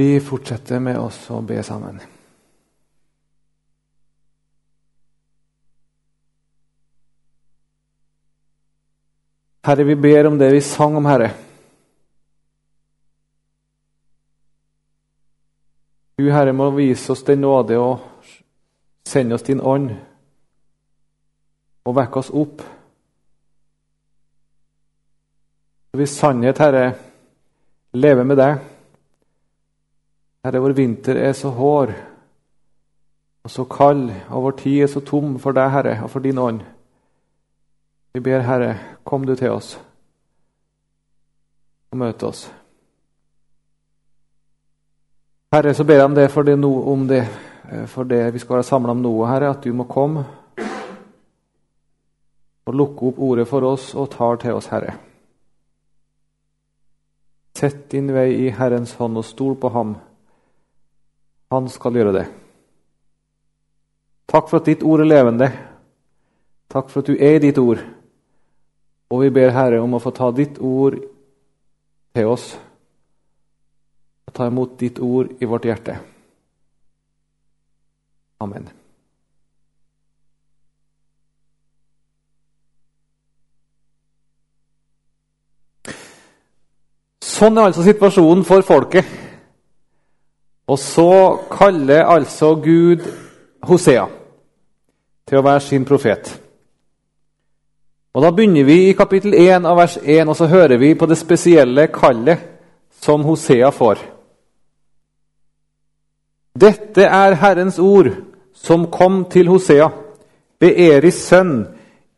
Vi fortsetter med oss å be sammen. Herre, vi ber om det vi sang om, Herre. Du, Herre, må vise oss den nåde og sende oss din ånd og vekke oss opp. Så vi sannhet, Herre, lever med deg. Herre, vår vinter er så hård og så kald, og vår tid er så tom for deg, Herre, og for din ånd. Vi ber, Herre, kom du til oss og møte oss. Herre, så ber jeg om det for det, om det, for det vi skal være samla om noe, Herre, at du må komme og lukke opp ordet for oss og tar til oss, Herre. Sett din vei i Herrens hånd og stol på ham. Han skal gjøre det. Takk for at ditt ord er levende. Takk for at du er ditt ord. Og vi ber Herre om å få ta ditt ord til oss og ta imot ditt ord i vårt hjerte. Amen. Sånn er altså situasjonen for folket. Og så kaller altså Gud Hosea til å være sin profet. Og Da begynner vi i kapittel 1 av vers 1, og så hører vi på det spesielle kallet som Hosea får. Dette er Herrens ord som kom til Hosea, Beeris sønn,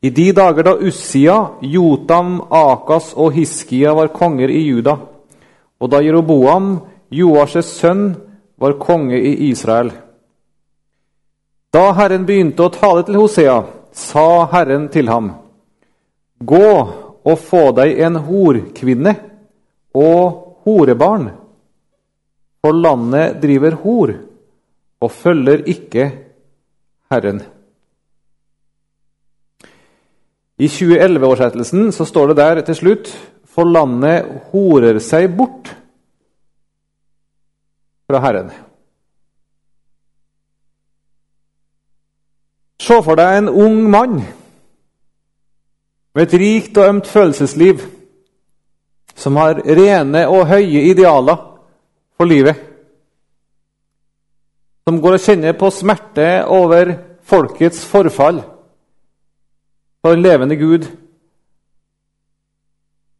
i de dager da Ussia, Jotam, Akas og Hiskia var konger i Juda, og da Jeroboam, Joasjes sønn, var konge i Israel. Da Herren begynte å tale til Hosea, sa Herren til ham.: Gå og få deg en horkvinne og horebarn, for landet driver hor og følger ikke Herren. I 2011-oversettelsen så står det der til slutt For landet horer seg bort fra Herren. Se for deg en ung mann med et rikt og ømt følelsesliv, som har rene og høye idealer for livet. Som går og kjenner på smerte over folkets forfall for en levende Gud,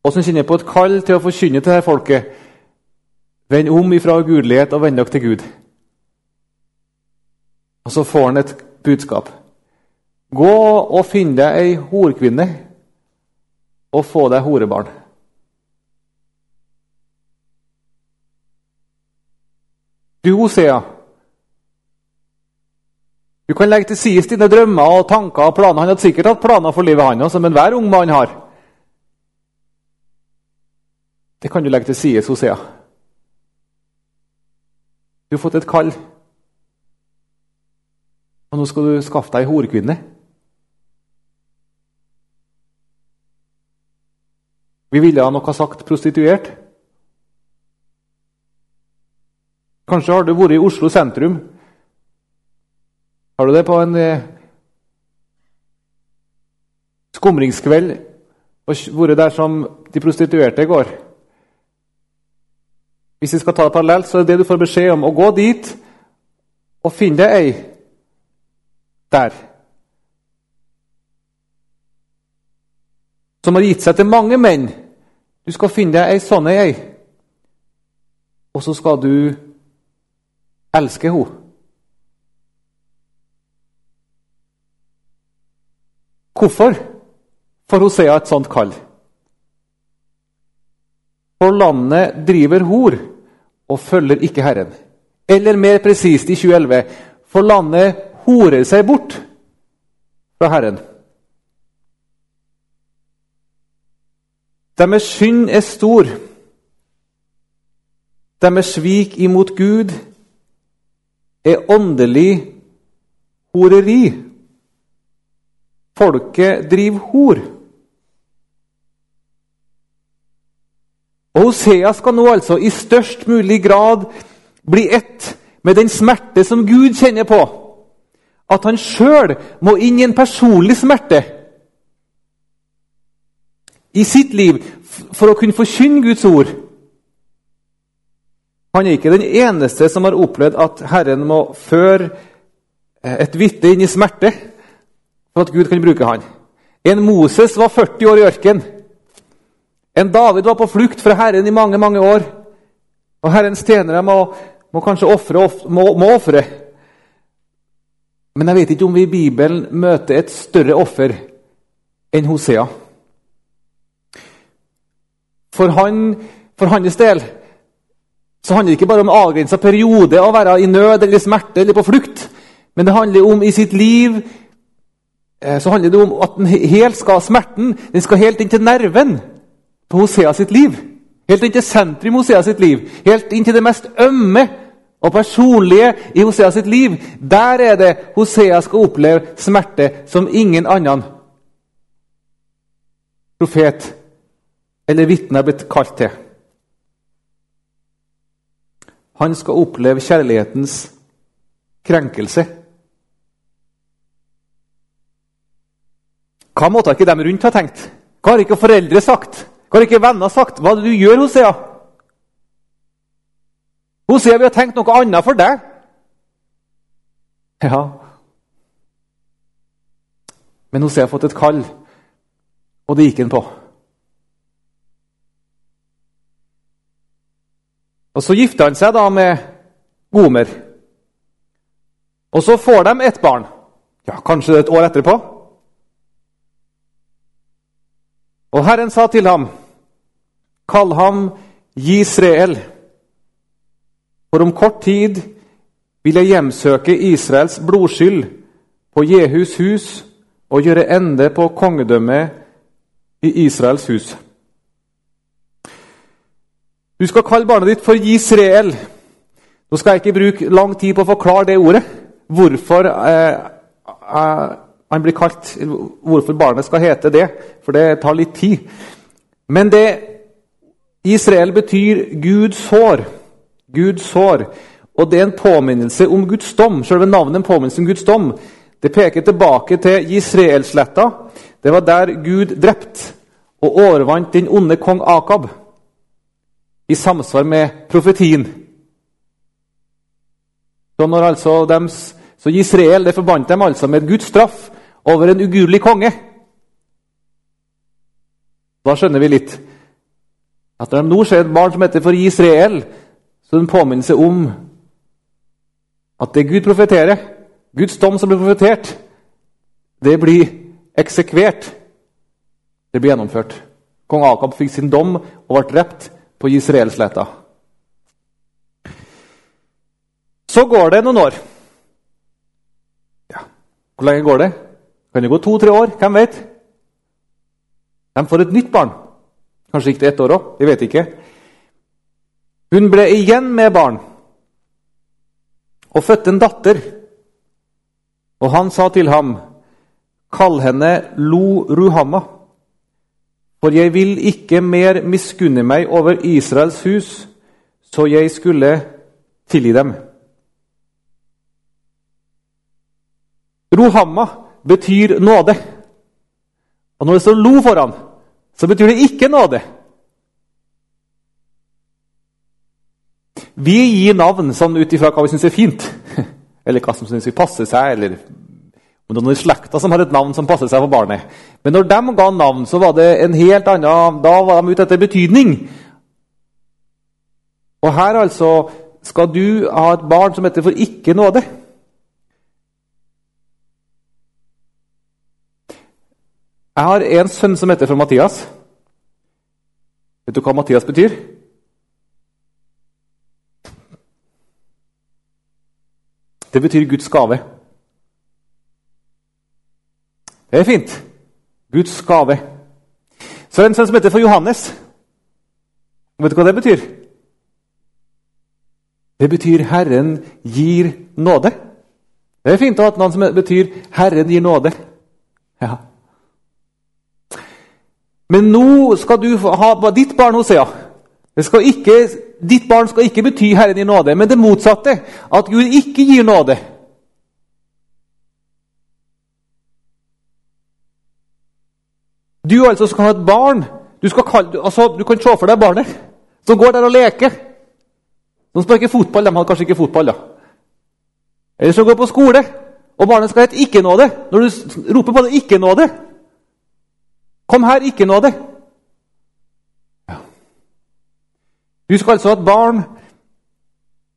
og som kjenner på et kall til å forkynne til dette folket Vend om ifra ugudelighet og vend dere til Gud. Og så får han et budskap. Gå og finn deg ei horkvinne og få deg horebarn. Du, Hosea, du kan legge til side dine drømmer og tanker og planer. Han hadde sikkert hatt planer for livet, han også, men hver ung mann har. Det kan du legge til side, Hosea. Du har fått et kall. Og nå skal du skaffe deg ei horkvinne. Vi ville nok ha sagt prostituert. Kanskje har du vært i Oslo sentrum har du det på en eh, skumringskveld og vært der som de prostituerte går? Hvis vi skal ta det parallelt, så er det det du får beskjed om. Å gå dit og finne deg ei der. Som har gitt seg til mange menn. Du skal finne deg ei sånn ei. Og så skal du elske henne. Hvorfor får Hosea et sånt kall? For landet driver hor og følger ikke Herren. Eller mer presist i 2011 for landet horer seg bort fra Herren. Deres synd er stor. Deres svik imot Gud er åndelig horeri. Folket driver hor. Og Hosea skal nå altså i størst mulig grad bli ett med den smerte som Gud kjenner på. At han sjøl må inn i en personlig smerte i sitt liv for å kunne forkynne Guds ord. Han er ikke den eneste som har opplevd at Herren må føre et vitne inn i smerte for at Gud kan bruke han. En Moses var 40 år i ørken. En David var på flukt fra Herren i mange mange år. Og Herrens tjenere må, må kanskje ofre, må, må ofre. Men jeg vet ikke om vi i Bibelen møter et større offer enn Hosea. For, han, for hans del så handler det ikke bare om en avgrensa periode å være i nød eller smerte eller på flukt. Men det handler om i sitt liv eh, så handler det om at den helt skal, smerten den skal helt inn til nerven på Hosea sitt liv. Helt inn til sentrum i Hosea sitt liv. Helt inn til det mest ømme og personlige i Hosea sitt liv. Der er det Hosea skal oppleve smerte som ingen annen profet eller vitne er blitt kalt til. Han skal oppleve kjærlighetens krenkelse. Hva måtte ikke de rundt ha tenkt? Hva har ikke foreldre sagt? Hva har ikke venner sagt? Hva er det du gjør, Hosea? Hosea, vi har tenkt noe annet for deg. Ja Men Hosea har fått et kall, og det gikk han på. Og Så gifter han seg da med Gomer. Og så får de et barn. Ja, Kanskje et år etterpå. Og Herren sa til ham, kall ham Israel. for om kort tid vil jeg hjemsøke Israels blodskyld på Jehus hus og gjøre ende på kongedømmet i Israels hus. Du skal kalle barnet ditt for Israel. Nå skal jeg ikke bruke lang tid på å forklare det ordet. Hvorfor, eh, eh, han blir kalt, hvorfor barnet skal hete det, for det tar litt tid. Men det Israel betyr Guds hår. Guds hår. Og det er en påminnelse om Guds dom. Selve navnet en påminnelse om Guds dom. Det peker tilbake til Israelsletta. Det var der Gud drept og overvant den onde kong Akab i samsvar med profetien. Så, når altså dems, så Israel det forbandt dem altså med Guds straff over en ugudelig konge. Da skjønner vi litt at når de nå ser et barn som heter for Israel, så er det en påminnelse om at det Gud profeterer, Guds dom som blir profetert, det blir eksekvert. Det blir gjennomført. Kong Akab fikk sin dom og ble drept på Israelsletta. Så går det noen år. Ja, Hvor lenge går det? Kan det gå to-tre år? Hvem vet? De får et nytt barn. Kanskje gikk det ett år òg. Jeg vet ikke. Hun ble igjen med barn og fødte en datter. Og han sa til ham, kall henne Lo Ruhamma. For jeg vil ikke mer miskunne meg over Israels hus, så jeg skulle tilgi dem. Ruhamma betyr nåde. Og når det står lo foran, så betyr det ikke nåde. Vi gir navn sånn ut ifra hva vi syns er fint, eller hva som syns vi passer seg, eller om det er noen i som har et navn som passer seg for barnet. Men når de ga navn, så var det en helt annen Da var de ute etter betydning. Og her altså skal du ha et barn som heter for ikke nåde. Jeg har en sønn som heter for Mathias. Vet du hva Mathias betyr? Det betyr Guds gave. Det er fint. Guds gave. Så er det en sønn som heter for Johannes. Vet du hva det betyr? Det betyr 'Herren gir nåde'. Det er fint å ha et navn som betyr 'Herren gir nåde'. Ja. Men nå skal du ha ditt barn Hosea. Skal ikke, ditt barn skal ikke bety Herren i nåde, men det motsatte. At Gud ikke gir nåde. Du altså skal ha et barn. Du, kalle, altså, du kan se for deg barnet som går der og leker. De sparker fotball. De hadde kanskje ikke fotball, da. Eller som går på skole. Og barnet skal hete ikke-nåde. Når du roper på det ikke-nåde Kom her, ikke-nåde. Ja. Husk altså at barn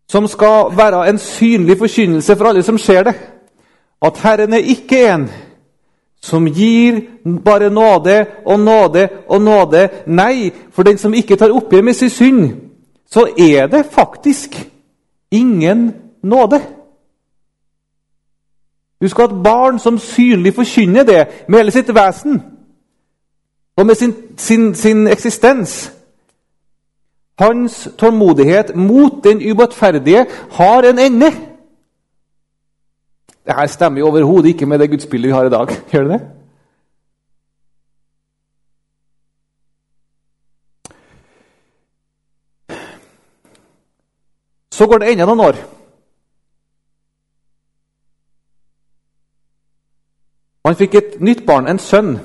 som skal være en synlig forkynnelse for alle som ser det. At Herren er ikke en som gir bare nåde og nåde og nåde. Nei, for den som ikke tar oppgjør med sin synd, så er det faktisk ingen nåde. Husk at barn som synlig forkynner det med hele sitt vesen og med sin, sin, sin eksistens. Hans tålmodighet mot den urettferdige har en ende. Dette stemmer jo overhodet ikke med det gudsbildet vi har i dag. Gjør det det? Så går det enda noen år. Han fikk et nytt barn, en sønn.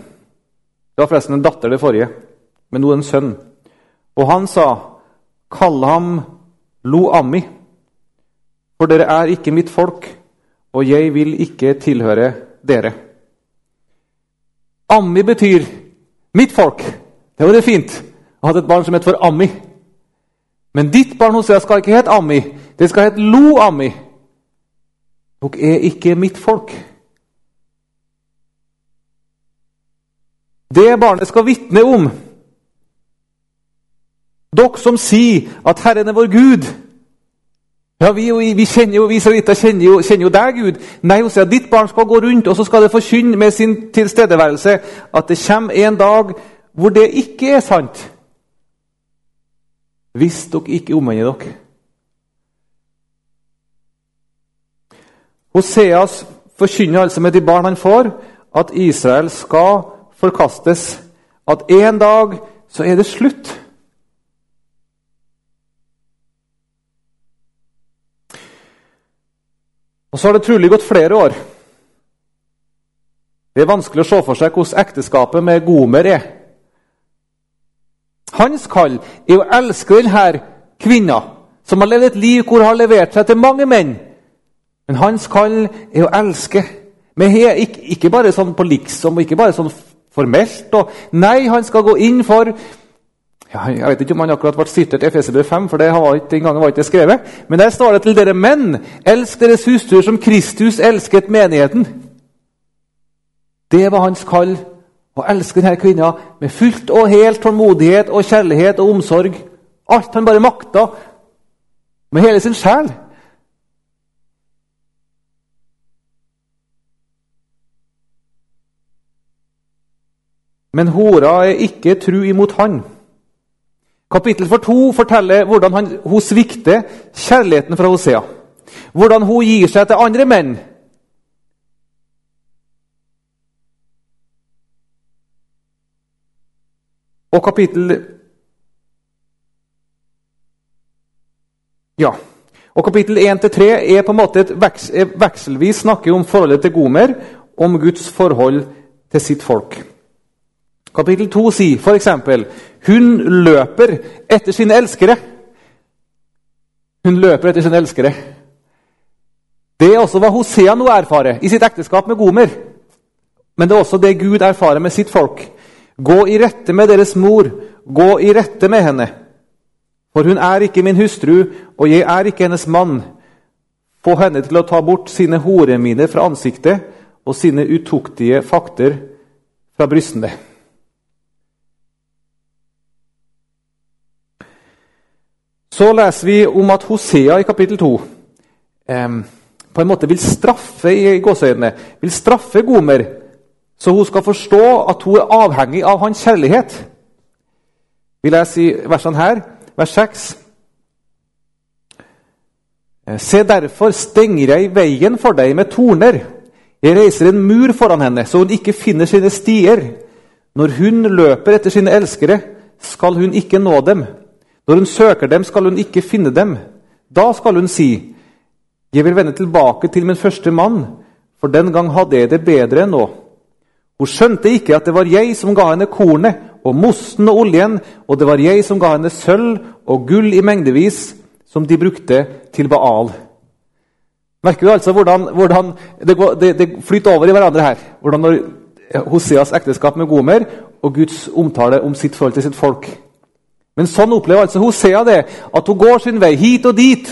Det var forresten en datter, det forrige, men nå en sønn. Og han sa, 'Kall ham Lo Ammi, for dere er ikke mitt folk.' og jeg vil ikke tilhøre dere. Ammi betyr mitt folk. Det var det fint å ha et barn som het for Ammi. Men ditt barn hos deg skal ikke hete Ammi, det skal hete Lo Ammi. Dere er ikke mitt folk. Det barnet skal vitne om. Dere som sier at Herren er vår Gud, ja, vi, vi, kjenner jo, vi israelitter kjenner jo, kjenner jo deg, Gud. Nei, hun sier at ditt barn skal gå rundt, og så skal det forkynne med sin tilstedeværelse at det kommer en dag hvor det ikke er sant. Hvis dere ikke omvender dere. Hoseas forkynner altså med de barn han får, at Israel skal forkastes. At en dag så er det slutt. Og så har det trolig gått flere år. Det er vanskelig å se for seg hvordan ekteskapet med Gomer er. Hans kall er å elske denne kvinna som har levd et liv hvor hun har levert seg til mange menn. Men hans kall er å elske. Men ikke, ikke bare sånn på liksom, ikke bare sånn formelt. Og, nei, han skal gå inn for ja, jeg vet ikke om han akkurat ble sitert i Efeserbrev 5, for det var ikke, den gangen var ikke skrevet. Men der står det til dere menn, elsk deres hustruer som Kristus elsket menigheten. Det var hans kall. Å elske denne kvinna med fullt og helt tålmodighet og kjærlighet og omsorg. Alt han bare makta, med hele sin sjel. Men hora er ikke tru imot han. Kapittel for forteller hvordan han, hun svikter kjærligheten fra Hosea. Hvordan hun gir seg til andre menn. Og kapittel Ja. Og Kapittel 1-3 er på en måte et veks, vekselvis snakker om forholdet til Gomer, om Guds forhold til sitt folk. Kapittel 2 sier f.eks.: Hun løper etter sine elskere. Hun løper etter sine elskere. Det er også hva Hosea nå erfarer i sitt ekteskap med Gomer. Men det er også det Gud erfarer med sitt folk. Gå i rette med deres mor, gå i rette med henne. For hun er ikke min hustru, og jeg er ikke hennes mann. Få henne til å ta bort sine horeminer fra ansiktet og sine utuktige fakter fra brystene. Så leser vi om at Hosea i kapittel 2 eh, på en måte vil straffe i gåseøynene, vil straffe Gomer, så hun skal forstå at hun er avhengig av hans kjærlighet. Vi leser i versene her, vers 6. Eh, Se derfor stenger jeg veien for deg med torner. Jeg reiser en mur foran henne, så hun ikke finner sine stier. Når hun løper etter sine elskere, skal hun ikke nå dem. Når hun søker dem, skal hun ikke finne dem. Da skal hun si, 'Jeg vil vende tilbake til min første mann, for den gang hadde jeg det bedre enn nå.' Hun skjønte ikke at det var jeg som ga henne kornet og mosten og oljen, og det var jeg som ga henne sølv og gull i mengdevis, som de brukte til Baal. Merker du altså hvordan, hvordan det, går, det, det, flyter over i hverandre her? Hvordan Hoseas ekteskap med Gomer og Guds omtale om sitt forhold til sitt folk. Men sånn opplever altså Hosea det, at hun går sin vei hit og dit.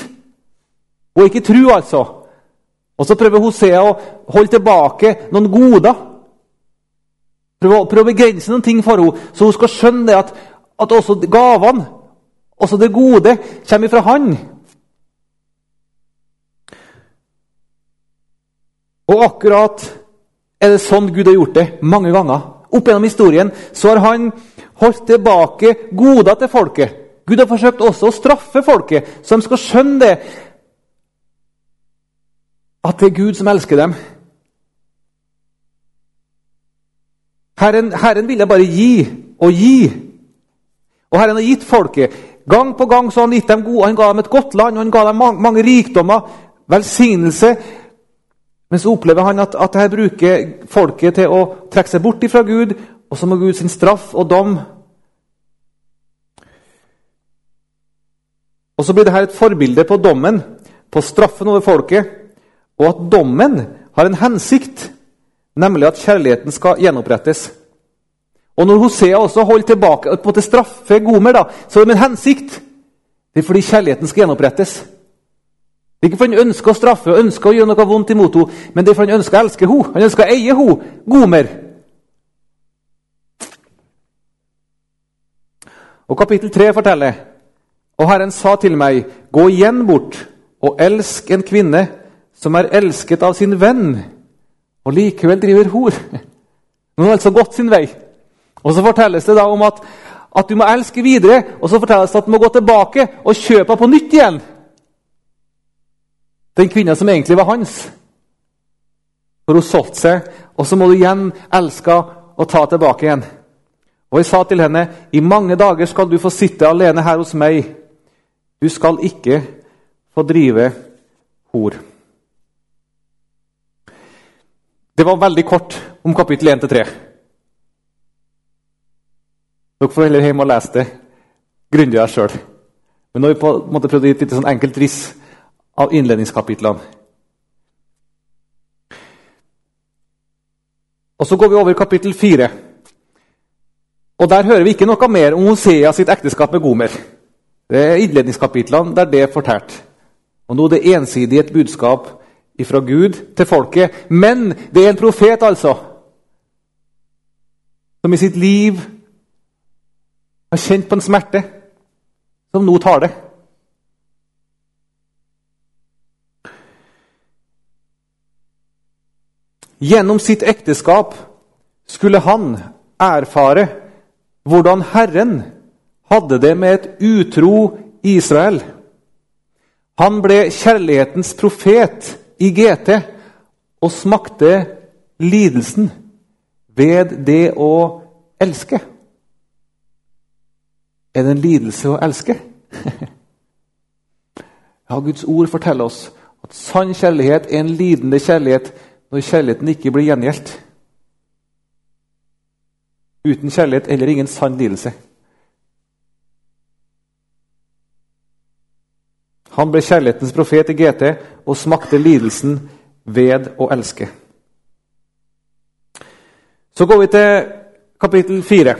Hun er ikke tru, altså. Og så prøver Hosea å holde tilbake noen goder. Prøve, prøve å begrense noen ting for henne, så hun skal skjønne at, at også gavene, også det gode, kommer fra Han. Og akkurat er det sånn Gud har gjort det mange ganger. Opp gjennom historien så har han holdt tilbake goder til folket. Gud har forsøkt også å straffe folket, så de skal skjønne det. At det er Gud som elsker dem. Herren, Herren ville bare gi og gi. Og Herren har gitt folket. Gang på gang så han gitt dem gode, han ga dem et godt land og han ga dem mange, mange rikdommer, velsignelse. Men så opplever han at, at dette bruker folket til å trekke seg bort fra Gud, og så må Gud sin straff og dom Og så blir dette et forbilde på dommen, på straffen over folket, og at dommen har en hensikt, nemlig at kjærligheten skal gjenopprettes. Og når Hosea også holder tilbake på til straffe Gomer, da, så er det med en hensikt. Det er fordi kjærligheten skal gjenopprettes. Det er ikke fordi han ønsker å straffe og ønsker å gjøre noe vondt imot henne, men det er fordi han ønsker å elske henne. Han ønsker å eie henne, Gomer. Og Kapittel 3 forteller Og Herren sa til meg, gå igjen bort og elsk en kvinne som er elsket av sin venn, og likevel driver hor. Hun har altså gått sin vei. Og Så fortelles det da om at, at du må elske videre, og så fortelles det at du må gå tilbake og kjøpe på nytt igjen den kvinna som egentlig var hans. For hun solgte seg, og så må du igjen elske og ta tilbake igjen. Og jeg sa til henne, i mange dager skal du få sitte alene her hos meg. Du skal ikke få drive hor. Det var veldig kort om kapittel 1-3. Dere får heller hjem og lese det grundigere sjøl. Men nå har vi på en måte prøvd å gi et sånn enkelt riss av innledningskapitlene. Og Så går vi over i kapittel fire. Og Der hører vi ikke noe mer om Hosea sitt ekteskap med Gomer. Det er innledningskapitlene der det er fortalt. Og nå det ensidig et budskap fra Gud til folket. Men det er en profet, altså, som i sitt liv har kjent på en smerte, som nå tar det. Gjennom sitt ekteskap skulle han erfare hvordan Herren hadde det med et utro Israel. Han ble kjærlighetens profet i GT og smakte lidelsen ved det å elske. Er det en lidelse å elske? ja, Guds ord forteller oss at sann kjærlighet er en lidende kjærlighet når kjærligheten ikke blir gjengjeldt. Uten kjærlighet eller ingen sann lidelse. Han ble kjærlighetens profet i GT og smakte lidelsen ved å elske. Så går vi til kapittel fire.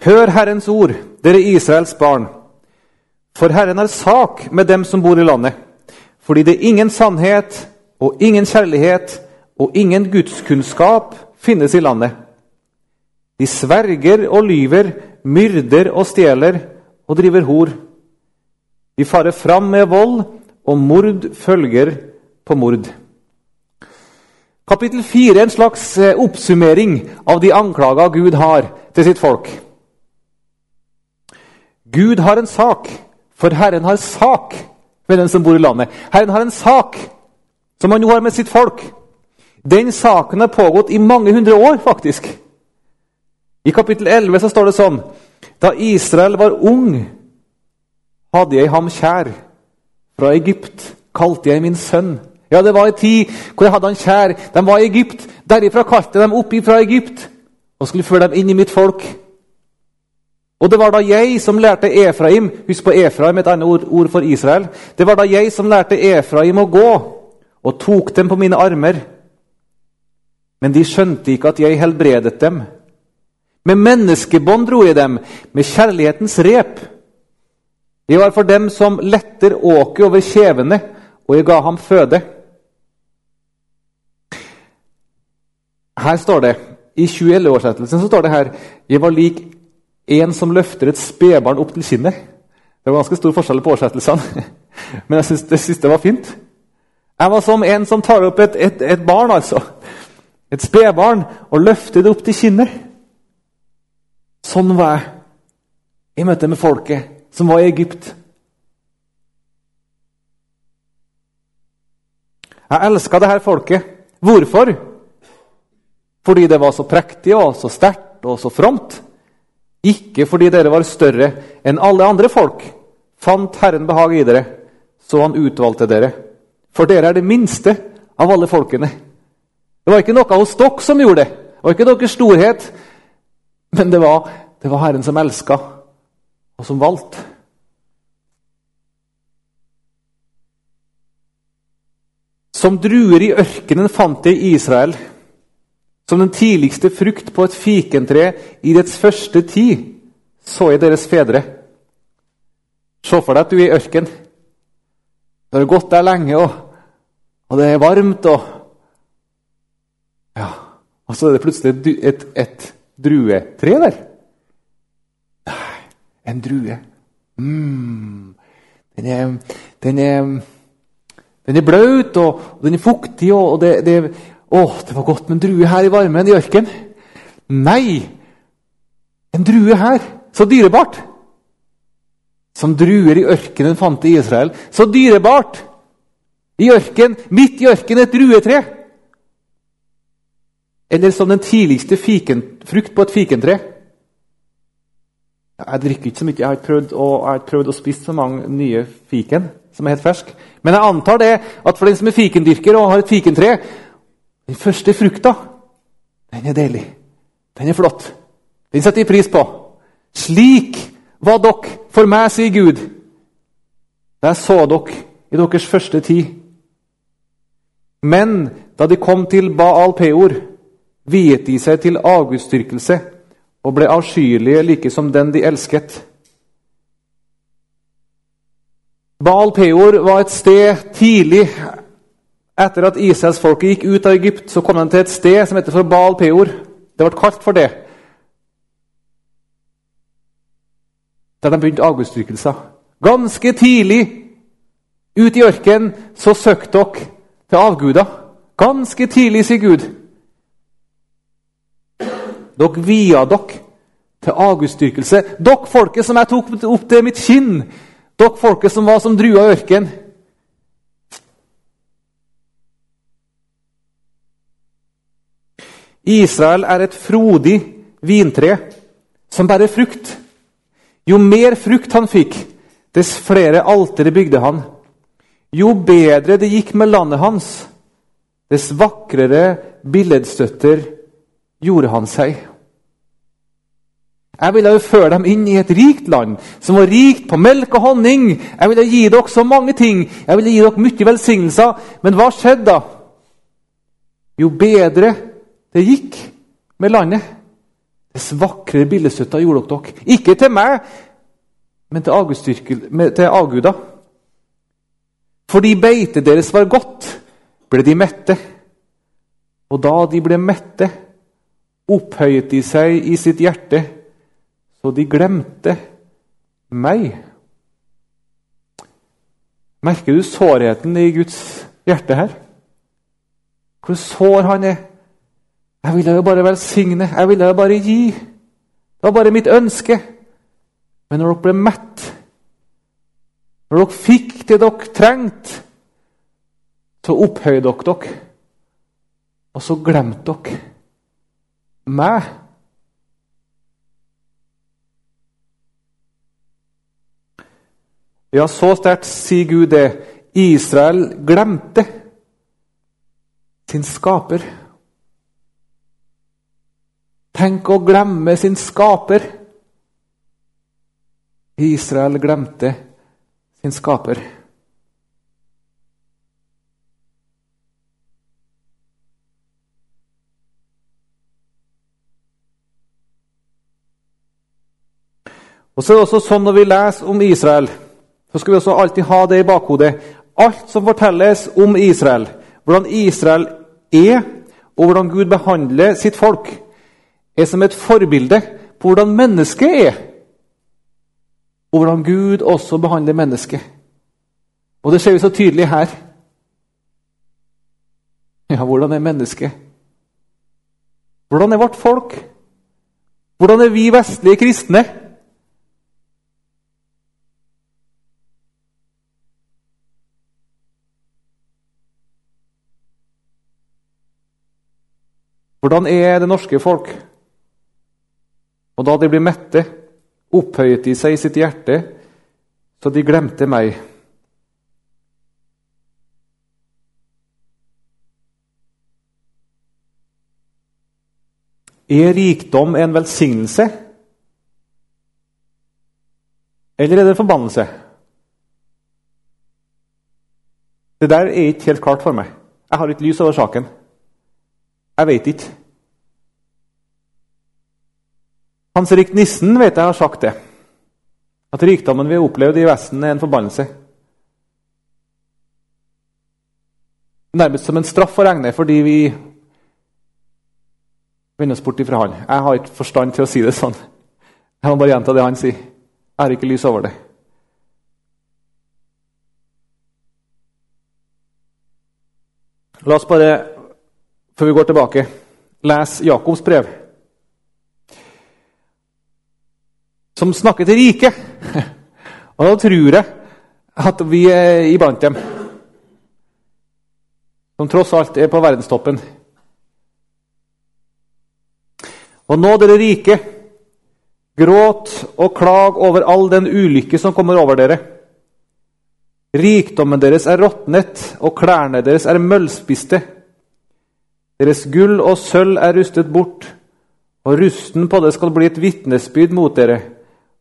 Hør Herrens ord, dere Israels barn. For Herren har sak med dem som bor i landet, fordi det er ingen sannhet og ingen kjærlighet og ingen gudskunnskap finnes i landet. De sverger og lyver, myrder og stjeler og driver hor. De farer fram med vold, og mord følger på mord. Kapittel 4 er en slags eh, oppsummering av de anklager Gud har til sitt folk. Gud har en sak, for Herren har sak med den som bor i landet. Herren har en sak som han jo har med sitt folk. Den saken har pågått i mange hundre år, faktisk. I kapittel 11 så står det sånn Da Israel var ung, hadde jeg ham kjær. Fra Egypt kalte jeg min sønn. Ja, det var en tid hvor jeg hadde han kjær. De var i Egypt. Derifra kalte jeg dem opp fra Egypt og skulle føre dem inn i mitt folk. Og det var da jeg som lærte Efraim Husk på Efraim, et annet ord, ord for Israel. Det var da jeg som lærte Efraim å gå, og tok dem på mine armer. Men de skjønte ikke at jeg helbredet dem. Med menneskebånd dro jeg dem, med kjærlighetens rep. Jeg var for dem som letter åket over kjevene, og jeg ga ham føde. Her står det, I 2011-oversettelsen står det her Jeg var lik en som løfter et spedbarn opp til kinnet. Det var ganske stor forskjell på oversettelsene, men jeg syns det siste var fint. Jeg var som en som tar opp et, et, et barn, altså. Et spedbarn, og løfter det opp til kinnet. Sånn var jeg i møte med folket som var i Egypt. Jeg elska dette folket. Hvorfor? Fordi det var så prektig og så sterkt og så fromt. Ikke fordi dere var større enn alle andre folk. Fant Herren behag i dere, så han utvalgte dere. For dere er det minste av alle folkene. Det var ikke noe hos dere som gjorde det. Det var ikke deres storhet. Men det var, det var Herren som elska, og som valgte. Som druer i ørkenen fant jeg Israel som den tidligste frukt på et fikentre i dets første tid, så jeg deres fedre. Se for deg at du er i ørken. Du har gått der lenge, og, og det er varmt, og Ja, og så er det plutselig et, et, et druetre der. Nei, en drue. Mm. Den er, den er den er blaut, og, og den er fuktig, og, og det, det, å, det var godt med en drue her i varmen i ørken. Nei! En drue her. Så dyrebart! Som druer i ørkenen fant i Israel. Så dyrebart! I ørken, midt i ørkenen, et druetre. Eller som den tidligste fiken, frukt på et fikentre. Jeg drikker ikke så mye. Jeg har ikke prøvd å, prøvd å spise så mange nye fiken som er helt fersk. Men jeg antar det at for den som er fikendyrker og har et fikentre, den første frukta, den er deilig. Den er flott. Den setter vi pris på. Slik var dere for meg, sier Gud, da jeg så dere i deres første tid. Men da de kom til Baal Peor, viet de seg til avgudsdyrkelse og ble avskyelige like som den de elsket. Baal Peor var et sted tidlig etter at Israelsfolket gikk ut av Egypt, så kom de til et sted som heter for Baal Peor. Det ble kalt for det. Der de begynte avgudsdyrkelser. Ganske tidlig ut i ørkenen så søkte dere til avguder. Ganske tidlig, sier Gud. Dere via dere til avgudsdyrkelse. Dere folket som jeg tok opp til mitt kinn. Dere folket som var som druer i ørkenen. Israel er et frodig vintre som bærer frukt. Jo mer frukt han fikk, dess flere altere bygde han. Jo bedre det gikk med landet hans, dess vakrere billedstøtter gjorde han seg. Jeg ville føre dem inn i et rikt land, som var rikt på melk og honning. Jeg ville gi dere så mange ting. Jeg ville gi dere mye velsignelser. Men hva skjedde da? Jo bedre det gikk med landet. Dess vakrere billedstøtter gjorde dere. Ikke til meg, men til avguda. Fordi beitet deres var godt, ble de mette. Og da de ble mette, opphøyet de seg i sitt hjerte, så de glemte meg. Merker du sårheten i Guds hjerte her? Hvor sår han er? Jeg ville jo bare velsigne, jeg ville jo bare gi. Det var bare mitt ønske. Men når dere ble mett, når dere fikk det dere trengte, så opphøyde dere dere. Og så glemte dere meg. Ja, så sterkt sier Gud det. Israel glemte sin skaper. Tenk å glemme sin skaper. Israel glemte sin skaper. Og så er det også sånn Når vi leser om Israel, så skal vi også alltid ha det i bakhodet. Alt som fortelles om Israel, hvordan Israel er, og hvordan Gud behandler sitt folk, er som et forbilde på hvordan mennesket er. Og hvordan Gud også behandler mennesket. Og det ser vi så tydelig her. Ja, hvordan er mennesket? Hvordan er vårt folk? Hvordan er vi vestlige kristne? Hvordan er det norske folk? Og da de blir mette, opphøyet de seg i sitt hjerte, så de glemte meg. Er rikdom en velsignelse? Eller er det en forbannelse? Det der er ikke helt klart for meg. Jeg har ikke lys over saken. Jeg veit ikke. Hans Erik Nissen vet jeg har sagt det. At rikdommen vi har opplevd i Vesten, er en forbannelse. Nærmest som en straff å regne fordi vi vender oss bort ifra han. Jeg har ikke forstand til å si det sånn. Jeg må bare gjenta det han sier. Jeg har ikke lys over det. La oss bare før vi går tilbake, les Jakobs brev. Som snakker til riket. Og da tror jeg at vi er iblant dem. Som tross alt er på verdenstoppen. Og nå, dere rike, gråt og klag over all den ulykke som kommer over dere. Rikdommen deres er råtnet, og klærne deres er møllspiste. Deres gull og sølv er rustet bort, og rusten på det skal bli et vitnesbyrd mot dere,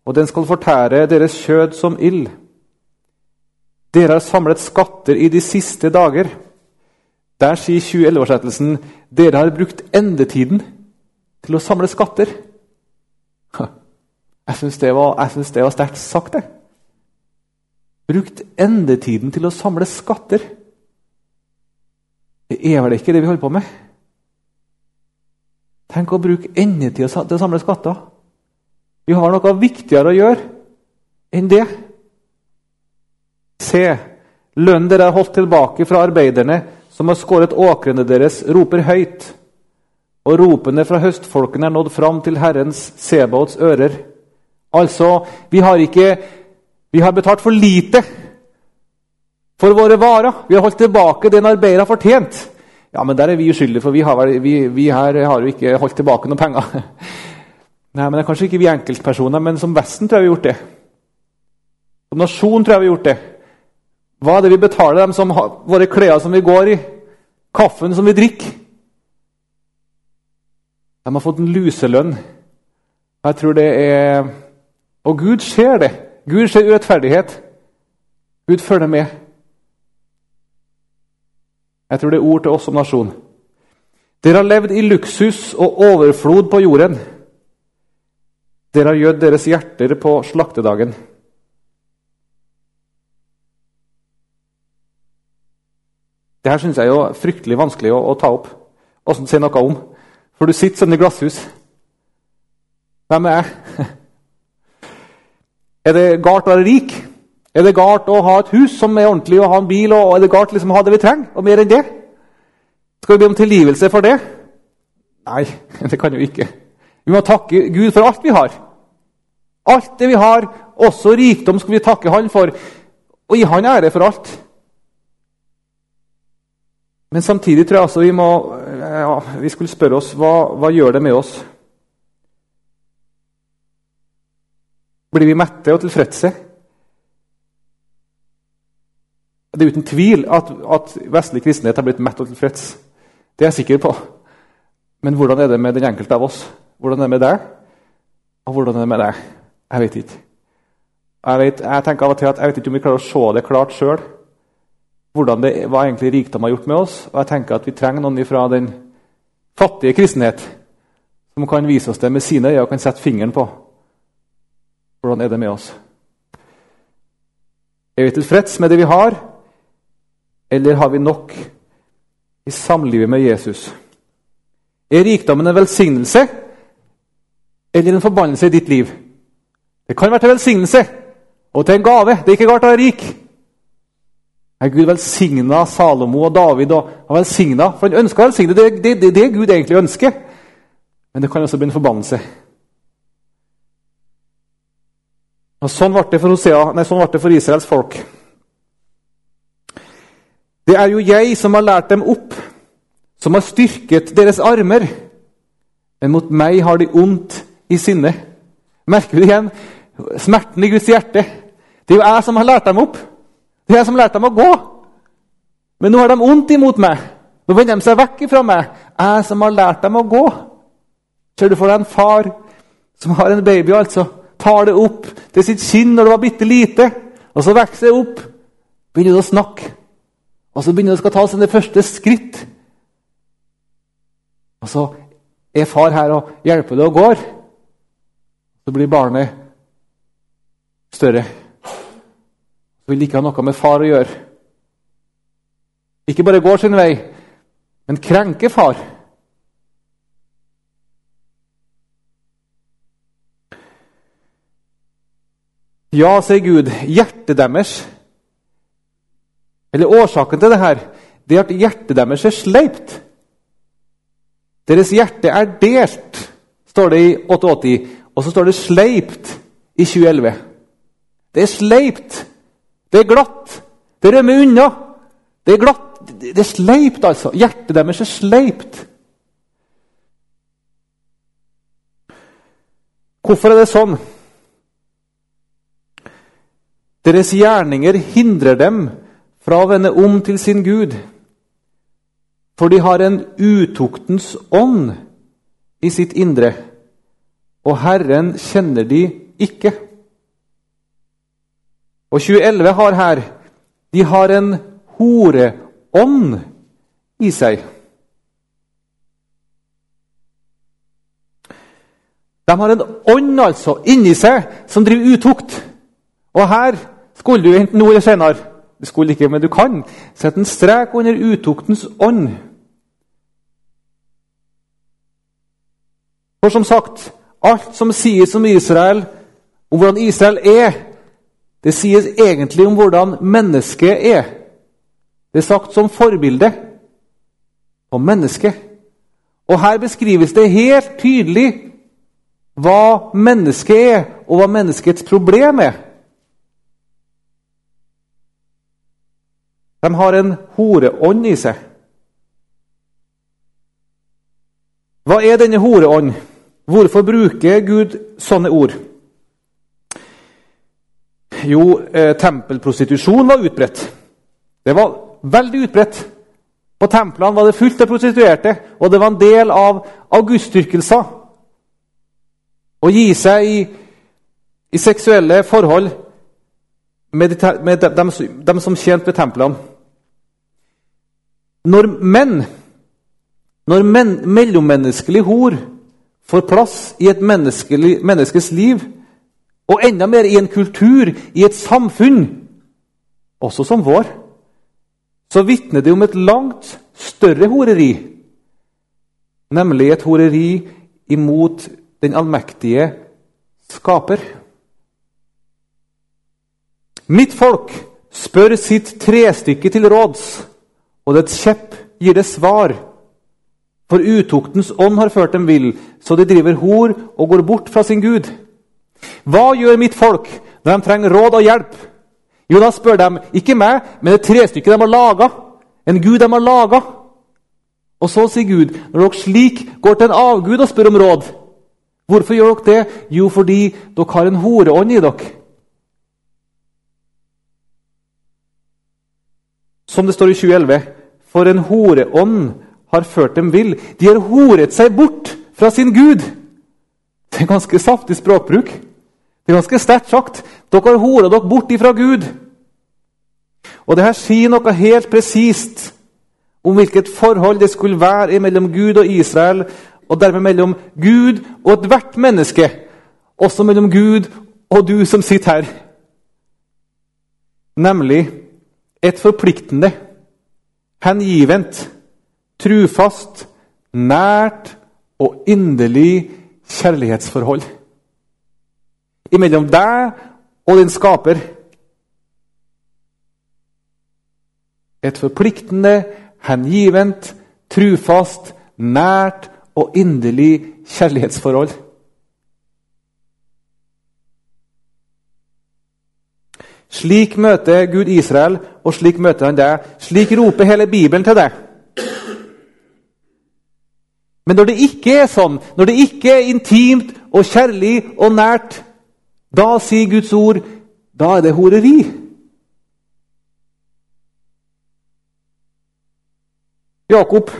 og den skal fortære deres kjød som ild. Dere har samlet skatter i de siste dager. Der sier 2011-oversettelsen dere har brukt endetiden til å samle skatter. Jeg syns det var, var sterkt sagt, det. Brukt endetiden til å samle skatter. Det er vel ikke det vi holder på med? Tenk å bruke endetida til å samle skatter. Vi har noe viktigere å gjøre enn det. Se, lønnen dere har holdt tilbake fra arbeiderne, som har skåret åkrene deres, roper høyt. Og ropene fra høstfolkene er nådd fram til Herrens Sebaots ører. Altså, vi har ikke Vi har betalt for lite for våre varer. Vi har holdt tilbake det en arbeider har fortjent. Ja, men der er vi uskyldige, for vi, har, vi, vi her har jo ikke holdt tilbake noen penger. Nei, men det er Kanskje ikke vi enkeltpersoner, men som Vesten tror jeg vi har gjort det. Som nasjon tror jeg vi har gjort det. Hva er det vi betaler dem som har, våre klær som vi går i? Kaffen som vi drikker? De har fått en luselønn. Jeg tror det er Og Gud ser det. Gud ser urettferdighet. Gud følger med. Jeg tror det er ord til oss som nasjon. Dere har levd i luksus og overflod på jorden. Dere har gjødd deres hjerter på slaktedagen. Det her syns jeg er fryktelig vanskelig å, å ta opp og si noe om. For du sitter sånn i glasshus. Hvem er jeg? Er det galt å være rik? Er det galt å ha et hus som er ordentlig, og ha en bil? og Er det galt liksom å ha det vi trenger, og mer enn det? Skal vi be om tilgivelse for det? Nei, det kan vi ikke. Vi må takke Gud for alt vi har. Alt det vi har, også rikdom, skal vi takke Han for, og gi Han ære for alt. Men samtidig tror jeg altså vi må ja, vi skulle spørre oss hva, hva gjør det med oss. Blir vi mette og tilfredse? Det er uten tvil at, at vestlig kristenhet har blitt mett og tilfreds. Det er jeg sikker på. Men hvordan er det med den enkelte av oss? Hvordan er det med deg? Og hvordan er det med deg? Jeg vet ikke. Jeg, vet, jeg tenker av og til at jeg vet ikke om vi klarer å se det klart sjøl. Hva egentlig rikdom har gjort med oss. Og jeg tenker at vi trenger noen fra den fattige kristenhet som kan vise oss det med sine øyne og kan sette fingeren på hvordan er det med oss. Er vi tilfreds med det vi har, eller har vi nok i samlivet med Jesus? Er rikdommen en velsignelse eller en forbannelse i ditt liv? Det kan være til velsignelse og til en gave. Det er ikke galt å være rik. Er Gud velsigna Salomo og David og har velsigna? For han ønsker å velsigne. Det er det, det, det Gud egentlig ønsker. Men det kan også bli en forbannelse. Og Sånn ble det for, Hosea, nei, sånn ble det for Israels folk. Det er jo jeg som har lært dem opp, som har styrket deres armer. Men mot meg har de ondt i sinne. Merker det igjen? Smerten i Guds hjerte. Det er jo jeg som har lært dem opp. Det er jeg som har lært dem å gå. Men nå har de ondt imot meg. Nå vender de seg vekk fra meg. Jeg som har lært dem å gå. Ser du for deg en far som har en baby, altså? tar det opp til sitt kinn når det var bitte lite. Og så vokser det opp, begynner det å snakke. Og så begynner det å ta sine første skritt. Og så er far her og hjelper det og går. Så blir barnet større. Så vil ikke ha noe med far å gjøre. Ikke bare går sin vei, men krenker far. Ja, sier Gud, hjertet deres Eller årsaken til det her, det er at hjertet deres er sleipt. Deres hjerte er delt, står det i 88. Og så står det 'sleipt' i 2011. Det er sleipt. Det er glatt. Det rømmer unna. Det er glatt. Det er sleipt, altså. Hjertet deres er sleipt. Hvorfor er det sånn? Deres gjerninger hindrer dem fra å vende om til sin Gud, for de har en utuktens ånd i sitt indre, og Herren kjenner de ikke. Og 2011 har her de har en horeånd i seg. De har en ånd altså inni seg som driver utukt. Og her skulle du enten nå eller senere Du skulle ikke, men du kan sette en strek under utuktens ånd. For som sagt, alt som sies om Israel, om hvordan Israel er, det sies egentlig om hvordan mennesket er. Det er sagt som forbilde om mennesket. Og her beskrives det helt tydelig hva mennesket er, og hva menneskets problem er. De har en horeånd i seg. Hva er denne horeånd? Hvorfor bruker Gud sånne ord? Jo, eh, tempelprostitusjon var utbredt. Det var veldig utbredt. På templene var det fullt av prostituerte, og det var en del av augustdyrkelser. Å gi seg i, i seksuelle forhold med, de, med dem, de, som tjente ved templene. Når menn, når men, mellommenneskelig hor får plass i et menneskes liv, og enda mer i en kultur, i et samfunn, også som vår, så vitner det om et langt større horeri, nemlig et horeri imot den allmektige skaper. Mitt folk spør sitt trestykke til råds, og dets kjepp gir det svar. For utuktens ånd har ført dem vill, så de driver hor og går bort fra sin Gud. Hva gjør mitt folk når de trenger råd og hjelp? Jo, da spør de ikke meg, men det trestykket de har laga. En gud de har laga. Og så sier Gud, når dere slik går til en avgud og spør om råd Hvorfor gjør dere det? Jo, fordi dere har en horeånd i dere. Som det står i 2011 For en horeånd har ført dem vill. De har horet seg bort fra sin Gud. Det er ganske saftig språkbruk. Det er ganske sterkt sagt. Dere har hora dere bort ifra Gud. Og det her sier noe helt presist om hvilket forhold det skulle være mellom Gud og Israel, og dermed mellom Gud og ethvert menneske. Også mellom Gud og du som sitter her. Nemlig et forpliktende, hengivent, trufast, nært og inderlig kjærlighetsforhold. Imellom deg og din skaper. Et forpliktende, hengivent, trufast, nært og inderlig kjærlighetsforhold. Slik møter Gud Israel, og slik møter han deg. Slik roper hele Bibelen til deg. Men når det ikke er sånn, når det ikke er intimt og kjærlig og nært, da sier Guds ord da er det horeri. Jakob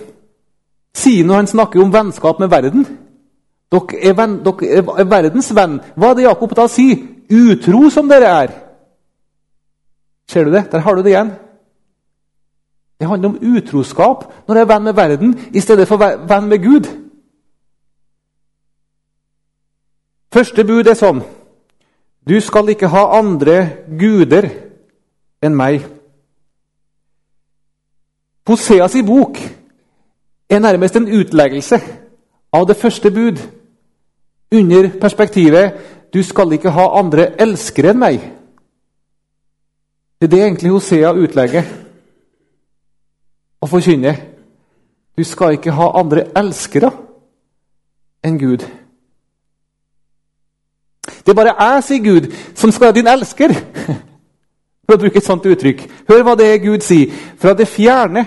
sier når han snakker om vennskap med verden Dere er, venn, dere er verdens venn. Hva er det Jakob da sier? Utro som dere er. Ser du det? Der har du det igjen. Det handler om utroskap når jeg er venn med verden i stedet for venn med Gud. Første bud er sånn Du skal ikke ha andre guder enn meg. Hoseas i bok er nærmest en utleggelse av det første bud under perspektivet 'Du skal ikke ha andre elskere enn meg'. Det er det egentlig Hosea utlegger og forkynner. Du skal ikke ha andre elskere enn Gud. Det er bare jeg, sier Gud, som skal være din elsker. For å bruke et sånt uttrykk. Hør hva det er Gud sier. Fra det fjerne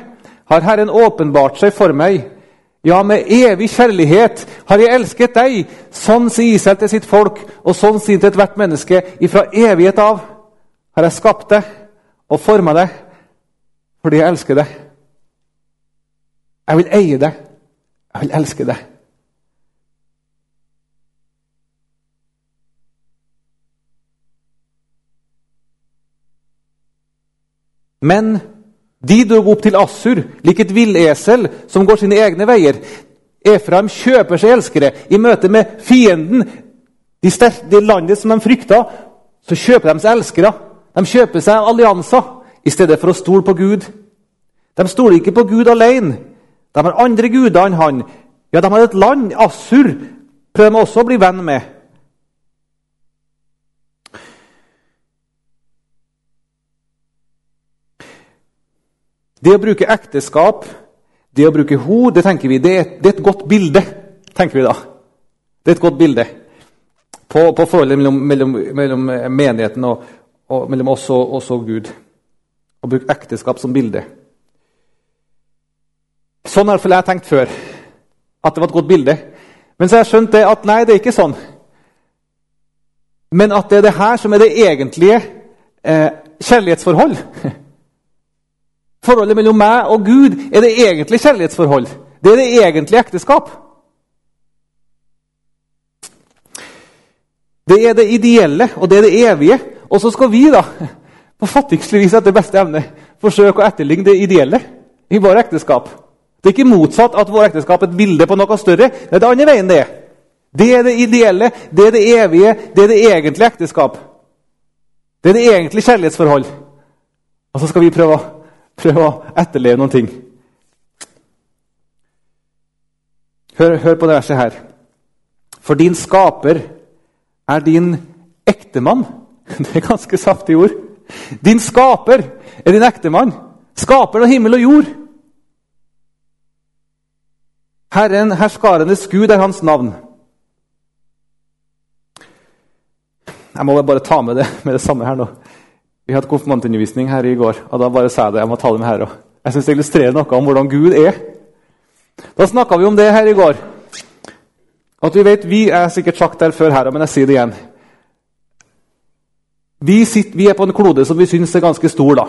har Herren åpenbart seg for meg. Ja, med evig kjærlighet har jeg elsket deg. Sånn sier Israel til sitt folk, og sånn sier til ethvert menneske. Ifra evighet av har jeg skapt deg og forma deg fordi jeg elsker deg. Jeg vil eie deg. Jeg vil elske deg. Men de drog opp til Assur, lik et villesel som går sine egne veier. Efraim kjøper seg elskere i møte med fienden, de, de landet som de frykta. Så kjøper de seg elskere. De kjøper seg allianser i stedet for å stole på Gud. De stoler ikke på Gud alene. De har andre guder enn han. Ja, de har et land, Assur, prøver de også å bli venn med. Det å bruke ekteskap, det å bruke ho, det tenker vi, det er, det er et godt bilde. tenker vi da. Det er et godt bilde på, på forholdet mellom, mellom, mellom menigheten og, og, mellom oss og, oss og Gud. Å bruke ekteskap som bilde. Sånn har jeg tenkt før. At det var et godt bilde. Men så har jeg skjønt det at nei, det er ikke sånn. Men at det er det her som er det egentlige eh, kjærlighetsforhold. Forholdet mellom meg og Gud er det egentlige kjærlighetsforhold. Det er det egentlige ekteskap. Det er det ideelle, og det er det evige. Og så skal vi, da, på fattigste vis etter beste evne, forsøke å etterligne det ideelle i vår ekteskap. Det er ikke motsatt at vår ekteskap er et bilde på noe større. Det er det andre veien, det. er. Det er det ideelle, det er det evige, det er det egentlige ekteskap. Det er det egentlige kjærlighetsforhold. Og så skal vi prøve prøve å etterleve noen ting. Hør, hør på det verset her. For din skaper er din ektemann. Det er ganske saftige ord. Din skaper er din ektemann. Skaperen av himmel og jord. Herren, herskarenes Gud, er hans navn. Jeg må bare ta med det med det samme her nå. Vi hadde konfirmantundervisning her i går, og da bare sa jeg det. Jeg må ta det med her også. Jeg syns det illustrerer noe om hvordan Gud er. Da snakka vi om det her i går. At vi vet, vi er sikkert sagt der før her, men jeg sier det igjen. Vi, sitter, vi er på en klode som vi syns er ganske stor. da.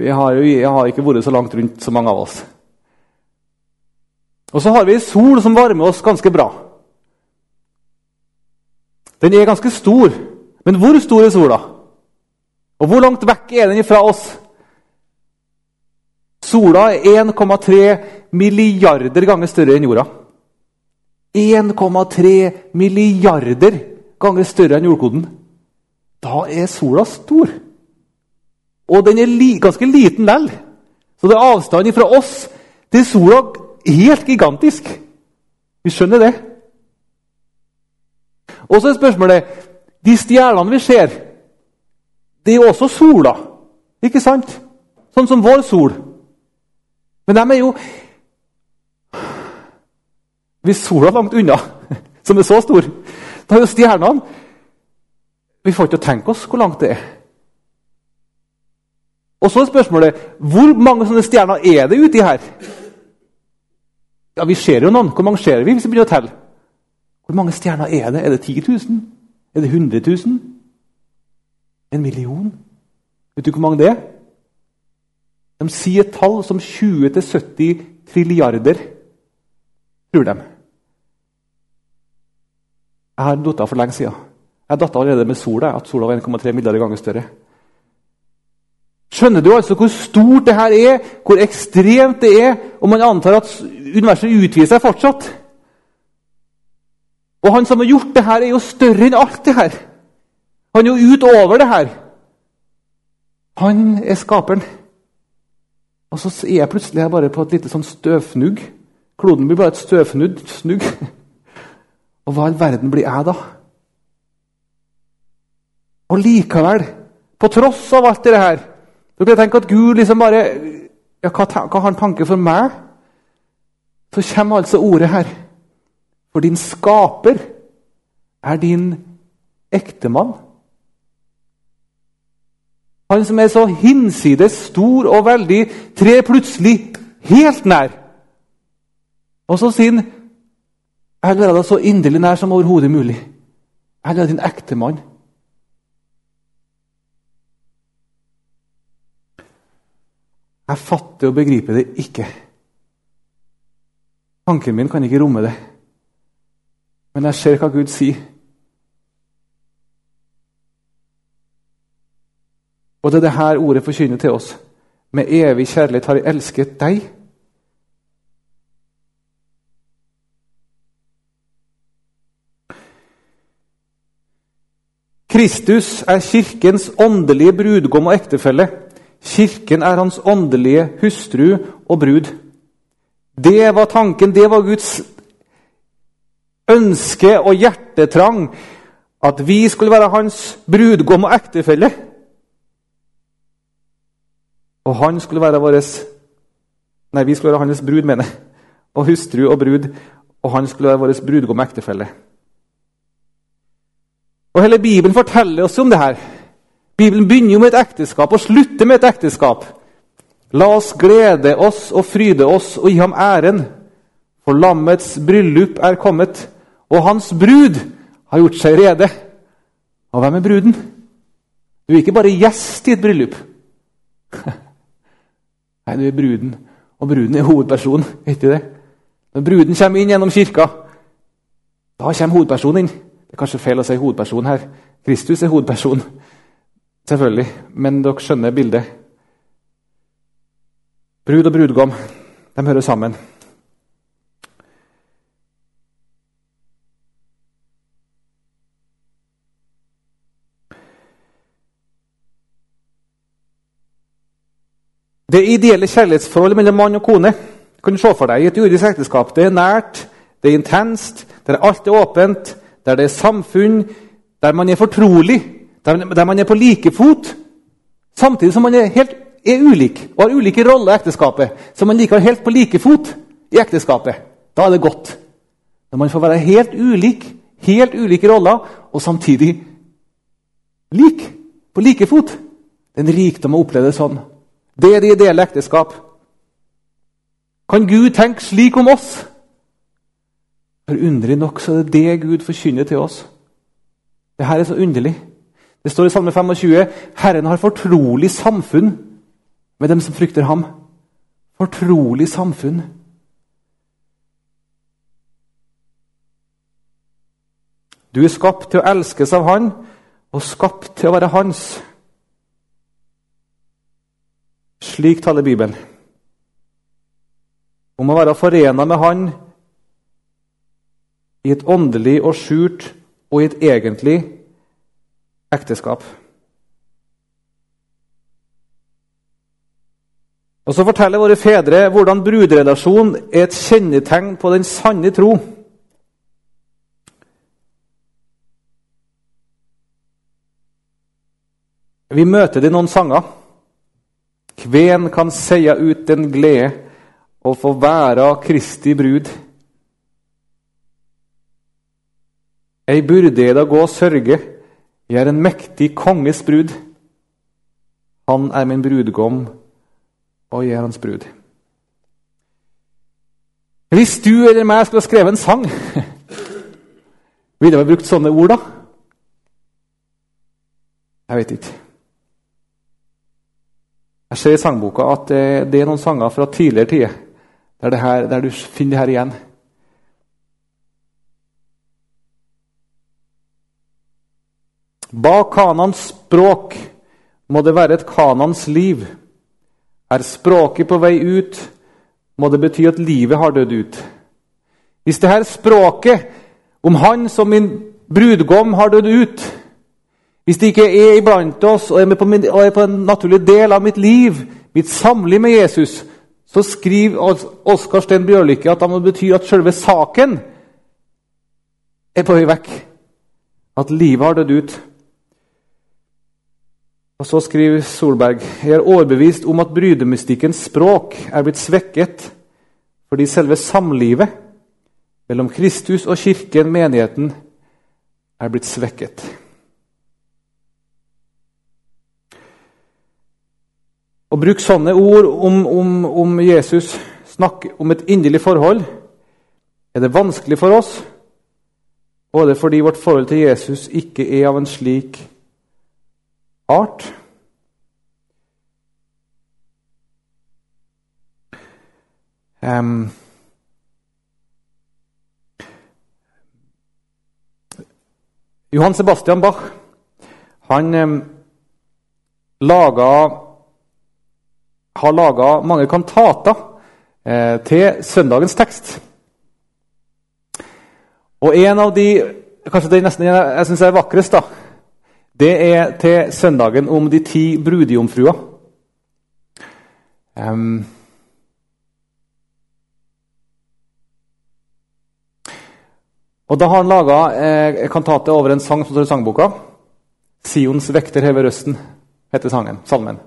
Vi har, jo, har ikke vært så langt rundt så mange av oss. Og så har vi ei sol som varmer oss ganske bra. Den er ganske stor, men hvor stor er sola? Og hvor langt vekk er den fra oss? Sola er 1,3 milliarder ganger større enn jorda. 1,3 milliarder ganger større enn jordkoden. Da er sola stor. Og den er li ganske liten lell. Så det er avstanden fra oss til sola helt gigantisk. Vi skjønner det. Og så er spørsmålet De stjernene vi ser, det er jo også sola. Ikke sant? Sånn som vår sol. Men de er jo Hvis sola er langt unna, som er så stor, da er jo stjernene Vi får ikke tenke oss hvor langt det er. Og så er spørsmålet hvor mange sånne stjerner er det uti her? Ja, Vi ser jo noen. Hvor mange ser vi hvis vi begynner å telle? Hvor mange stjerner er det? Er det 10 000? Er det 100 000? En million? Vet du hvor mange det er? De sier tall som 20-70 trilliarder, tror de. Jeg har datt for lenge siden. Jeg datt allerede med sola, at sola var 1,3 milliarder ganger større. Skjønner du altså hvor stort det her er, hvor ekstremt det er? Og man antar at universet utvider seg fortsatt. Og han som har gjort det her, er jo større enn alt det her. Han er jo utover det her. Han er skaperen. Og så er jeg plutselig bare på et lite sånn støvfnugg. Kloden blir bare et støvfnugg. Og hva i all verden blir jeg da? Og likevel, på tross av alt det her Du kan tenke at Gud liksom bare ja, hva, har han tanke for meg? Så kommer altså ordet her. For din skaper er din ektemann. Han som er så hinsides stor og veldig, trer plutselig helt nær. Og så sier han Jeg vil være deg så inderlig nær som overhodet mulig. Jeg vil være din ektemann. Jeg fatter og begriper det ikke. Tanken min kan ikke romme det. Men jeg ser hva Gud sier. Og det er det her ordet forkynner til oss. Med evig kjærlighet har jeg elsket deg. Kristus er kirkens åndelige brudgom og ektefelle. Kirken er hans åndelige hustru og brud. Det var tanken, det var Guds ønske og hjertetrang. At vi skulle være hans brudgom og ektefelle. Og han skulle være vår Nei, vi skulle være hans brud, mener jeg. Og hustru og brud. Og han skulle være vår brudgom og ektefelle. Og Hele Bibelen forteller oss om det her. Bibelen begynner jo med et ekteskap og slutter med et ekteskap. La oss glede oss og fryde oss og gi ham æren, for lammets bryllup er kommet, og hans brud har gjort seg rede. Og hvem er bruden? Du er ikke bare gjest i et bryllup. Nei, du er bruden, og bruden er hovedpersonen. vet du det? Når bruden kommer inn gjennom kirka, da kommer hovedpersonen inn. Det er kanskje feil å si hovedperson her. Kristus er hovedperson, selvfølgelig. Men dere skjønner bildet. Brud og brudgom, de hører sammen. Det ideelle kjærlighetsforholdet mellom mann og kone kan du se for deg i et jordisk ekteskap. Det er nært, det er intenst, der alt er åpent, der det er samfunn, der man er fortrolig, der, man er på like fot, samtidig som man er helt er ulik og har ulike roller i ekteskapet, så man likevel helt på like fot i ekteskapet, da er det godt. Når man får være helt ulik, helt ulike roller, og samtidig lik, på like fot. Det er en rikdom å oppleve det sånn. Det er det ideelle ekteskap. Kan Gud tenke slik om oss? For Underlig nok så er det det Gud forkynner til oss. Det her er så underlig. Det står i Salme 25 Herren har fortrolig samfunn med dem som frykter ham. Fortrolig samfunn. Du er skapt til å elskes av Han og skapt til å være Hans. Slik taler Bibelen. Om å være forena med Han i et åndelig og skjult og i et egentlig ekteskap. Og Så forteller våre fedre hvordan bruderelasjon er et kjennetegn på den sanne tro. Vi møter det i noen sanger. Kven kan seia ut den glede å få være Kristi brud. Ei burde da gå og sørge, jeg er en mektig konges brud. Han er min brudgom, og jeg er hans brud. Hvis du eller meg skulle ha skrevet en sang, ville vi brukt sånne ord da? Jeg vet ikke. Jeg ser i sangboka at det, det er noen sanger fra tidligere tider der, der du finner det her igjen. Bak Kanans språk må det være et Kanans liv. Er språket på vei ut, må det bety at livet har dødd ut. Hvis det her språket om Han som min brudgom har dødd ut, hvis det ikke er iblant oss og er, på, min, og er på en naturlig del av mitt liv, mitt samliv med Jesus, så skriver Oskar Sten Bjørlykke at det må bety at selve saken er på vei vekk. At livet har dødd ut. Og Så skriver Solberg jeg er overbevist om at brydemystikkens språk er blitt svekket fordi selve samlivet mellom Kristus og kirken, menigheten, er blitt svekket. Å bruke sånne ord om, om, om Jesus, snakke om et inderlig forhold, er det vanskelig for oss, både fordi vårt forhold til Jesus ikke er av en slik art. Um, Johan Sebastian Bach han um, laga har laga mange kantater eh, til søndagens tekst. Og en av de kanskje det nesten jeg syns er vakrest, da, det er til søndagen om de ti brudjomfruer. Um, og Da har han laga eh, kantate over en sang som står i sangboka. 'Sions vekter hever røsten', heter sangen, salmen.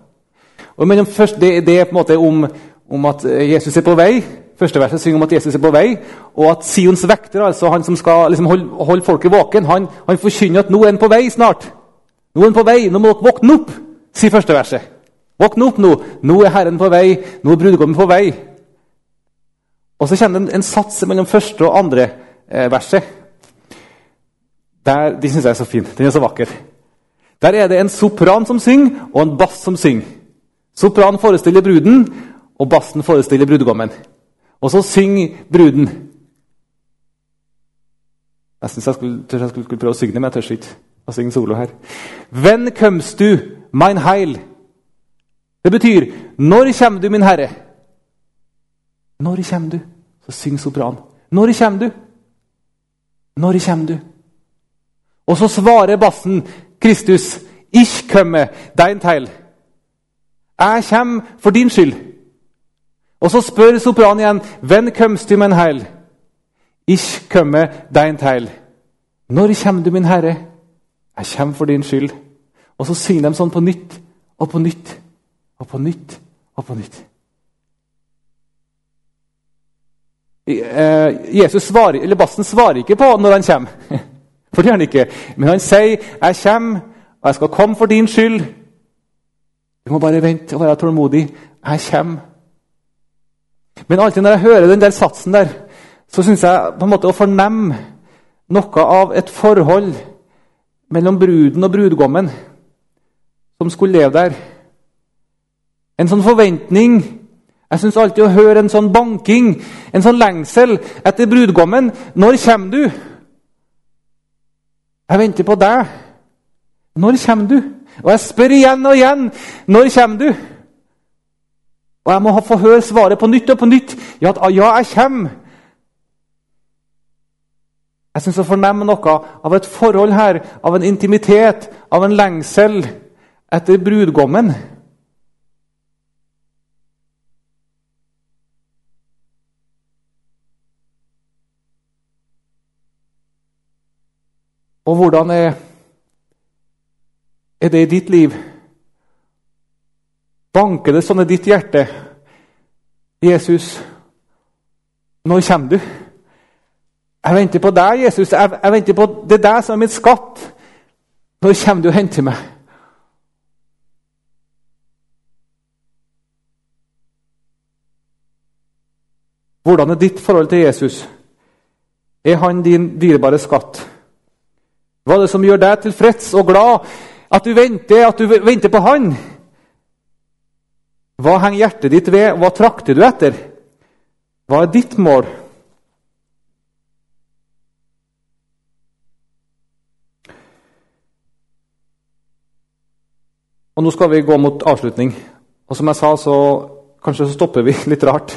Og først, det, det, er på en måte om, om, at Jesus er på vei. Første verset synger om at Jesus er på vei, og at Sions vekter, altså han som skal liksom holde, holde, folket våken, han, han forkynner at nå er han på vei snart. Han på vei, nå må dere våkne opp, sier første verset. Våkne opp nå! Nå er Herren på vei, nå er brudgommen på vei. Og så kommer det en, en sats mellom første og andre eh, verset. Der, de syns jeg er så fin. Den er så vakker. Der er det en sopran som synger, og en bass som synger. Sopranen forestiller bruden, og bassen forestiller brudgommen. Og så synger bruden. Jeg syns jeg, skulle, jeg skulle, prøve å synge det, men jeg tør ikke å synge solo her. Venn kømst du, mein heil? Det betyr 'Når kommer du, min Herre?' Når kommer du? Så synger sopranen. Når kommer du? Når kommer du? Og så svarer bassen Kristus, 'Ich komme dein Teil'. Jeg kommer for din skyld. Og så spør sopranen igjen, 'Venn kømst du, min heil?' Ich komme dein Teil. Når kommer du, min Herre? Jeg kommer for din skyld. Og så synger de sånn på nytt og på nytt og på nytt og på nytt. Eh, Jesus svarer, eller Bassen svarer ikke på når han kommer, for det gjør han ikke. Men han sier, 'Jeg kommer, og jeg skal komme for din skyld.' Du må bare vente og være tålmodig. Jeg kommer. Men alltid når jeg hører den der satsen der, så syns jeg på en måte å fornemme noe av et forhold mellom bruden og brudgommen som skulle leve der. En sånn forventning. Jeg syns alltid å høre en sånn banking, en sånn lengsel etter brudgommen. Når kommer du? Jeg venter på deg. Når kommer du? Og jeg spør igjen og igjen. Når kommer du? Og jeg må få høre svaret på nytt og på nytt. Ja, ja jeg kommer. Jeg syns jeg fornemmer noe av et forhold her, av en intimitet, av en lengsel etter brudgommen. Og hvordan er, er det i ditt liv? Banker det sånn i ditt hjerte? Jesus, når kommer du? Jeg venter på deg, Jesus. Jeg, jeg venter på Det er deg som er min skatt. Når kommer du og henter meg? Hvordan er ditt forhold til Jesus? Er han din dyrebare skatt? Hva er det som gjør deg tilfreds og glad? At du venter, at du venter på han? Hva henger hjertet ditt ved? Hva trakter du etter? Hva er ditt mål? Og Nå skal vi gå mot avslutning. Og som jeg sa, så kanskje så stopper vi litt rart.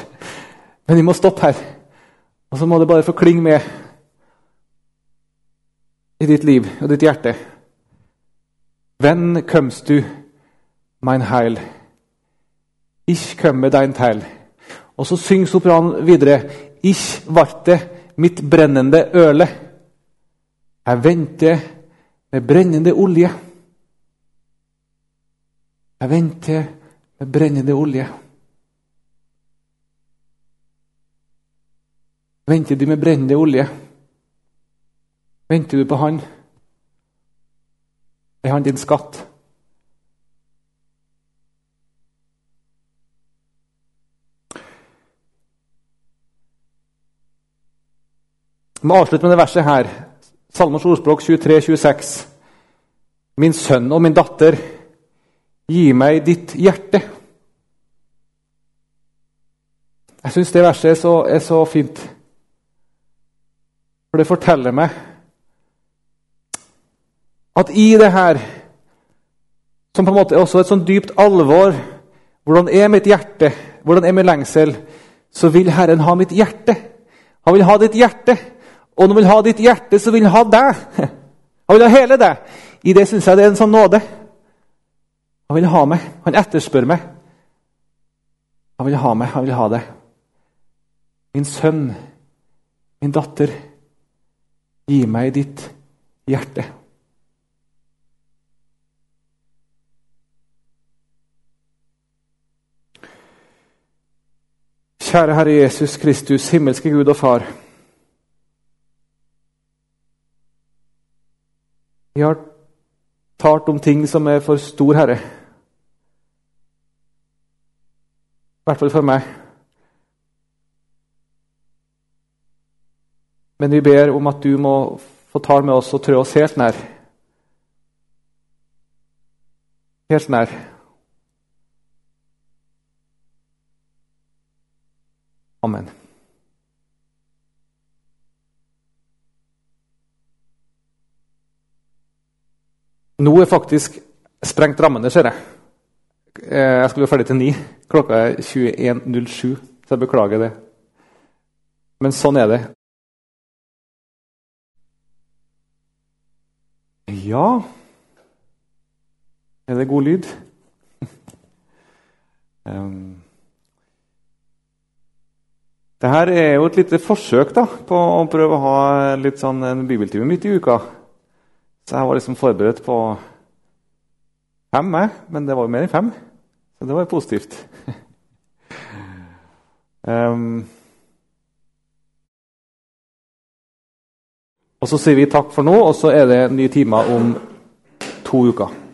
Men vi må stoppe her. Og så må det bare få klinge med i ditt liv og ditt hjerte. Wenn kommst du, mein Heil? Ich komme dein Teil. Og så synger sopranen videre. Ich warte mitt brennende øle. Jeg venter med brennende olje. Jeg venter med brennende olje. Venter du med brennende olje? Venter du på Han? Er Han din skatt? Vi må avslutte med det verset her. Salmers ordspråk 23-26. Min sønn og min datter, gi meg ditt hjerte. Jeg syns det verset er så, er så fint. For det forteller meg at i det her, som på en måte også er et sånn dypt alvor Hvordan er mitt hjerte? Hvordan er min lengsel? Så vil Herren ha mitt hjerte. Han vil ha ditt hjerte. Og når han vil ha ditt hjerte, så vil han ha deg. Han vil ha hele deg. I det syns jeg det er en sånn nåde. Han vil ha meg. Han etterspør meg. Han vil ha meg, han vil ha det. Min sønn, min datter, gi meg ditt hjerte. Kjære Herre Jesus Kristus, himmelske Gud og Far. Vi har talt om ting som er for stor, Herre. I hvert fall for meg. Men vi ber om at du må få tale med oss og trø oss helt nær. Helt nær. Amen. Nå er faktisk sprengt rammene, ser jeg. Eh, jeg skulle være ferdig til ni. Klokka er 21.07, så jeg beklager det. Men sånn er det. Ja Er det god lyd? um. Dette er jo et lite forsøk da, på å prøve å ha litt sånn en bibeltime midt i uka. Så jeg var liksom forberedt på fem, jeg. Men det var jo mer enn fem. Så det var jo positivt. um, og så sier vi takk for nå, og så er det nye timer om to uker.